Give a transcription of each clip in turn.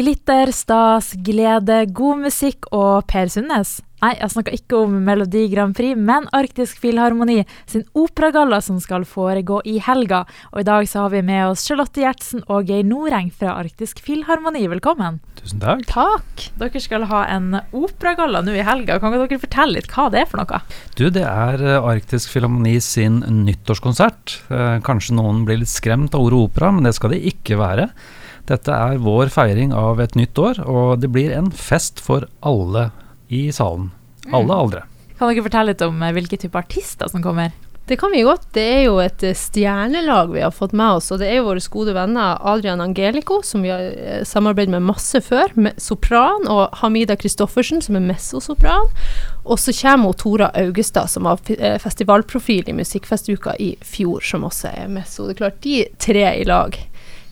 Glitter, stas, glede, god musikk og Per Sundnes. Nei, jeg snakker ikke om Melodi Grand Prix, men Arktisk Filharmoni sin operagalla som skal foregå i helga. Og i dag så har vi med oss Charlotte Gjertsen og Geir Noreng fra Arktisk Filharmoni. Velkommen. Tusen takk. Takk. Dere skal ha en operagalla nå i helga. Kan ikke dere fortelle litt hva det er for noe? Du, det er eh, Arktisk Filharmoni sin nyttårskonsert. Eh, kanskje noen blir litt skremt av ordet opera, men det skal det ikke være. Dette er vår feiring av et nytt år, og det blir en fest for alle i salen. Alle aldre. Kan dere fortelle litt om eh, hvilke type artister som kommer? Det kan vi godt. Det er jo et eh, stjernelag vi har fått med oss. Og det er jo våre gode venner Adrian Angelico, som vi har eh, samarbeidet med masse før, med sopran, og Hamida Christoffersen, som er messosopran. Og så kommer Tora Augestad, som har festivalprofil i Musikkfestuka i fjor, som også er messo. Det er klart, de tre i lag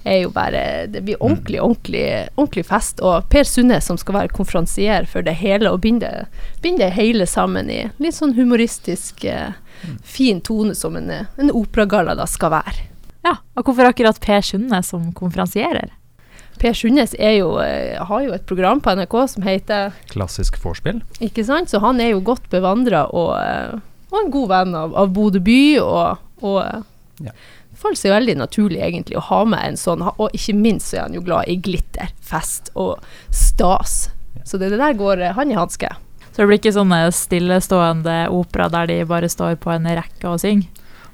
er jo bare Det blir ordentlig, ordentlig, ordentlig fest. Og Per Sundnes som skal være konferansier for det hele, og binde, binde hele sammen i litt sånn humoristisk, eh, fin tone som en, en operagalla da skal være. Ja, og hvorfor akkurat Per Sundnes som konferansierer? Per Sundnes eh, har jo et program på NRK som heter Klassisk vorspiel. Ikke sant? Så han er jo godt bevandra og, eh, og, en god venn av, av Bodø by. og, og ja faller det veldig naturlig egentlig å ha med en sånn, og ikke minst så er han jo glad i glitter, fest og stas. Så det, det der går eh, hånd i hanske. Så det blir ikke sånne stillestående opera der de bare står på en rekke og synger?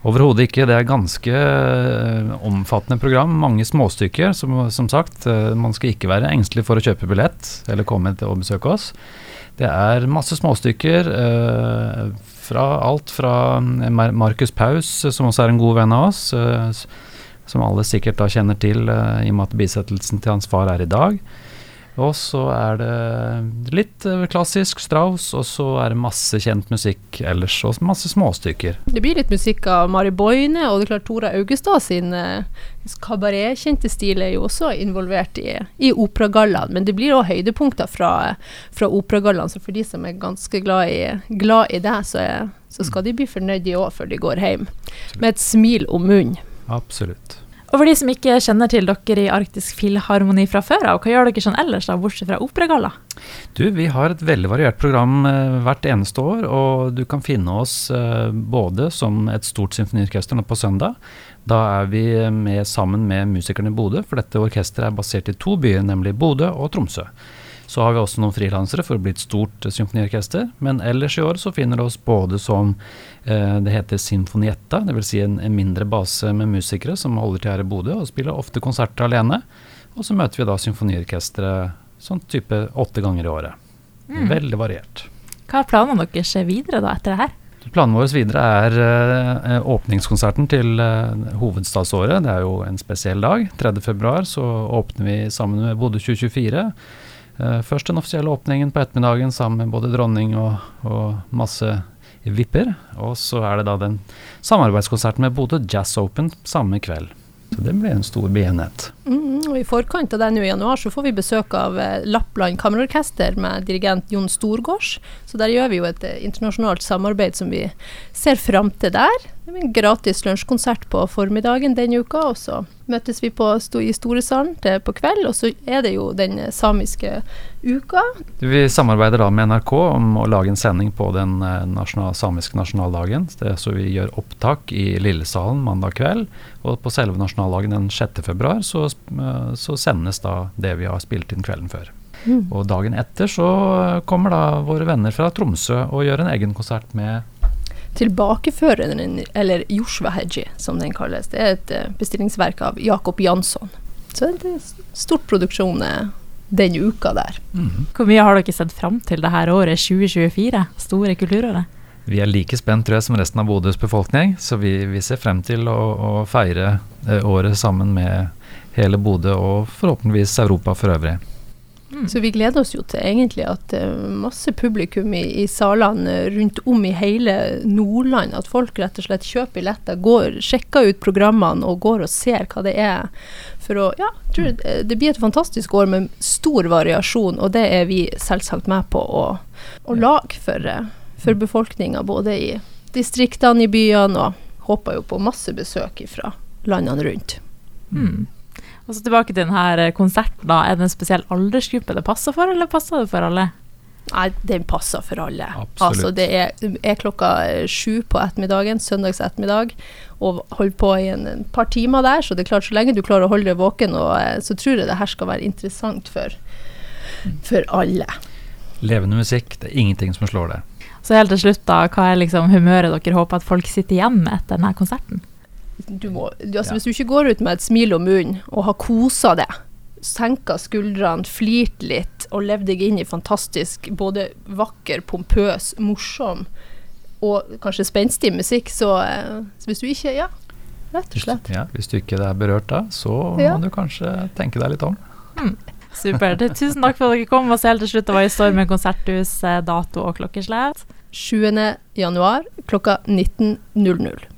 Overhodet ikke. Det er ganske eh, omfattende program. Mange småstykker, som, som, sagt. Eh, man skal ikke være engstelig for å kjøpe billett eller komme å besøke oss. Det er masse småstykker. Eh, fra alt fra eh, Markus Paus, som også er en god venn av oss, eh, som alle sikkert da kjenner til i og med at bisettelsen til hans far er i dag. Og så er det litt eh, klassisk Strauss, og så er det masse kjent musikk ellers, og masse småstykker. Det blir litt musikk av Mari Boine, og det er klart Tora Augestad sin uh, kabaretkjente stil er jo også involvert i, i operagallaen. Men det blir òg høydepunkter fra, fra operagallaen, så for de som er ganske glad i, glad i det, så, er, så skal de bli fornøyd de òg før de går hjem. Med et smil om munnen. Absolutt. Og for de som ikke kjenner til dere i Arktisk Filharmoni fra før av, hva gjør dere sånn ellers, da, bortsett fra operagalla? Du, vi har et veldig variert program eh, hvert eneste år, og du kan finne oss eh, både som et stort symfoniorkester nå på søndag. Da er vi med sammen med musikerne i Bodø, for dette orkesteret er basert i to byer, nemlig Bodø og Tromsø. Så har vi også noen frilansere for å bli et stort symfoniorkester. Men ellers i år så finner du oss både som eh, det heter Sinfonietta, dvs. Si en, en mindre base med musikere som holder til her i Bodø og spiller ofte konserter alene. Og så møter vi da symfoniorkesteret sånn type åtte ganger i året. Mm. Veldig variert. Hva er planene deres videre da etter det her? Planen vår videre er uh, åpningskonserten til hovedstadsåret. Det er jo en spesiell dag. 3.2 så åpner vi sammen med Bodø 2024. Uh, først den offisielle åpningen på ettermiddagen sammen med både dronning og, og masse vipper. Og så er det da den samarbeidskonserten med Bodø Jazz Open samme kveld. Så det ble en stor begivenhet. Mm, I forkant av det nå i januar så får vi besøk av eh, Lappland Kammerorkester med dirigent Jon Storgårds. Så der gjør vi jo et eh, internasjonalt samarbeid som vi ser fram til der. Det blir en gratis lunsjkonsert på formiddagen denne uka, og så møtes vi på, i Storesalen på kveld. Og så er det jo den samiske uka. Vi samarbeider da med NRK om å lage en sending på den eh, nasjonal, samiske nasjonaldagen. Det, så vi gjør opptak i Lillesalen mandag kveld. Og på selve nasjonaldagen den 6. februar så, eh, så sendes da det vi har spilt inn kvelden før. Mm. Og dagen etter så kommer da våre venner fra Tromsø og gjør en egen konsert med Tilbakeføreren, eller Joshua-Hedji, som den kalles, det er et uh, bestillingsverk av Jakob Jansson. Så det er en stort produksjon uh, den uka der. Mm. Hvor mye har dere sett fram til det her året 2024, store kulturåret? Vi er like spent tror jeg, som resten av Bodøs befolkning, så vi, vi ser frem til å, å feire året sammen med hele Bodø og forhåpentligvis Europa for øvrig. Mm. Så vi gleder oss jo til egentlig at uh, masse publikum i, i salene rundt om i hele Nordland, at folk rett og slett kjøper billetter, går, sjekker ut programmene og går og ser hva det er. For å, ja, tror det, det blir et fantastisk år med stor variasjon, og det er vi selvsagt med på å, å lage for, for befolkninga, både i distriktene, i byene, og håper jo på masse besøk fra landene rundt. Mm. Og så tilbake til denne konserten. da. Er det en spesiell aldersgruppe det passer for, eller passer det for alle? Nei, den passer for alle. Absolutt. Altså, det er, er klokka eh, sju på ettermiddagen, søndags ettermiddag, og holder på i en, en par timer der, så det er klart, så lenge du klarer å holde deg våken, og, eh, så tror jeg det her skal være interessant for, for alle. Levende musikk, det er ingenting som slår det. Så helt til slutt, da, hva er liksom humøret dere håper at folk sitter igjen med etter denne konserten? Du må, du, altså, Ja. Hvis du ikke går ut med et smil om munnen og har kosa deg, senka skuldrene, flirt litt og levd deg inn i fantastisk både vakker, pompøs, morsom og kanskje spenstig musikk, så, eh, så hvis du ikke Ja, rett og slett. ja, hvis du ikke er berørt da, så Ja. må du kanskje tenke deg litt om. Supert. Tusen takk for at dere kom. Og så helt til slutt, det var i Stormen konserthus, eh, dato og klokkeslett. 7. januar klokka 19.00.